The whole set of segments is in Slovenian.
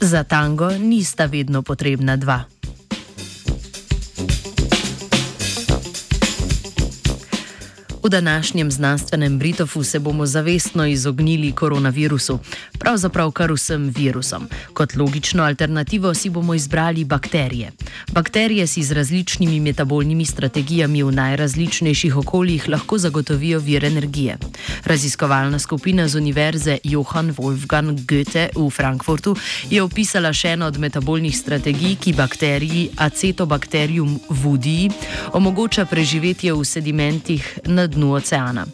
Za tango nista vedno potrebna dva. V današnjem znanstvenem Britofu se bomo zavestno izognili koronavirusu, pravzaprav kar vsem virusom. Kot logično alternativo si bomo izbrali bakterije. Bakterije si z različnimi metabolnimi strategijami v najrazličnejših okoljih lahko zagotovijo vir energije. Raziskovalna skupina z Univerze Johann Wolfgang Goethe v Frankfurtu je opisala še eno od metabolnih strategij, ki bakteriji Acetobacterium vudii omogoča preživetje v sedimentih na dnu oceana.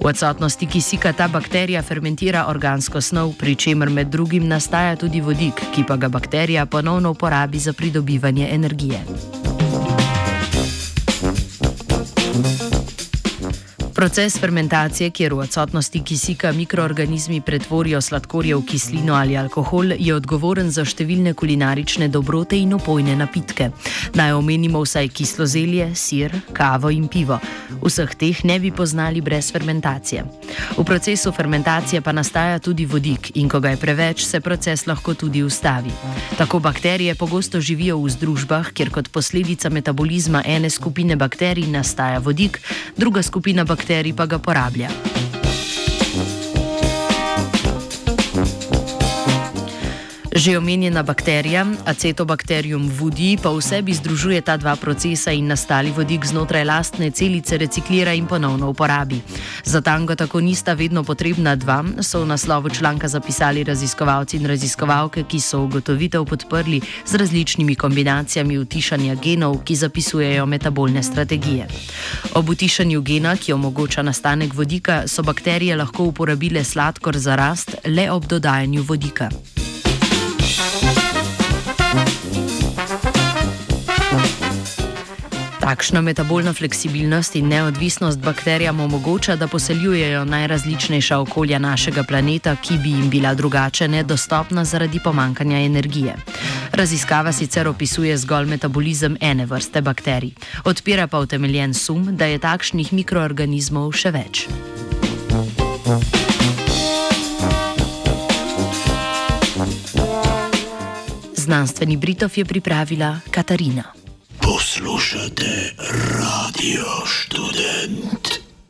V odsotnosti kisika ta bakterija fermentira organsko snov, pri čemer med drugim nastaja tudi vodik, ki pa ga bakterija ponovno uporabi za pridobivanje energije. Proces fermentacije, kjer v odsotnosti kisika mikroorganizmi pretvorijo sladkorje v kislino ali alkohol, je odgovoren za številne kulinarične dobrote in opojne napitke. Naj omenimo vsaj kislo zelje, sir, kavo in pivo. Vseh teh ne bi poznali brez fermentacije. V procesu fermentacije pa nastaja tudi vodik in ko ga je preveč, se proces lahko tudi ustavi. Tako bakterije pogosto živijo v združbah, kjer kot posledica metabolizma ene skupine bakterij nastaja vodik, druga skupina bakterij bakterij pa ga porablja. Že omenjena bakterija, acetobacterium vudi, pa v sebi združuje ta dva procesa in nastali vodik znotraj lastne celice reciklira in ponovno uporabi. Za tango tako nista vedno potrebna dva, so v naslovu članka zapisali raziskovalci in raziskovalke, ki so ugotovitev podprli z različnimi kombinacijami utišanja genov, ki zapisujejo metabolne strategije. Ob utišanju gena, ki omogoča nastanek vodika, so bakterije lahko uporabile sladkor za rast le ob dodajanju vodika. Takšna metabolna fleksibilnost in neodvisnost bakterijam omogoča, da poseljujejo najrazličnejša okolja našega planeta, ki bi jim bila drugače nedostopna zaradi pomankanja energije. Raziskava sicer opisuje zgolj metabolizem ene vrste bakterij, odpira pa utemeljen sum, da je takšnih mikroorganizmov še več. Znanstveni Britov je pripravila Katarina. Poslušate radio študent.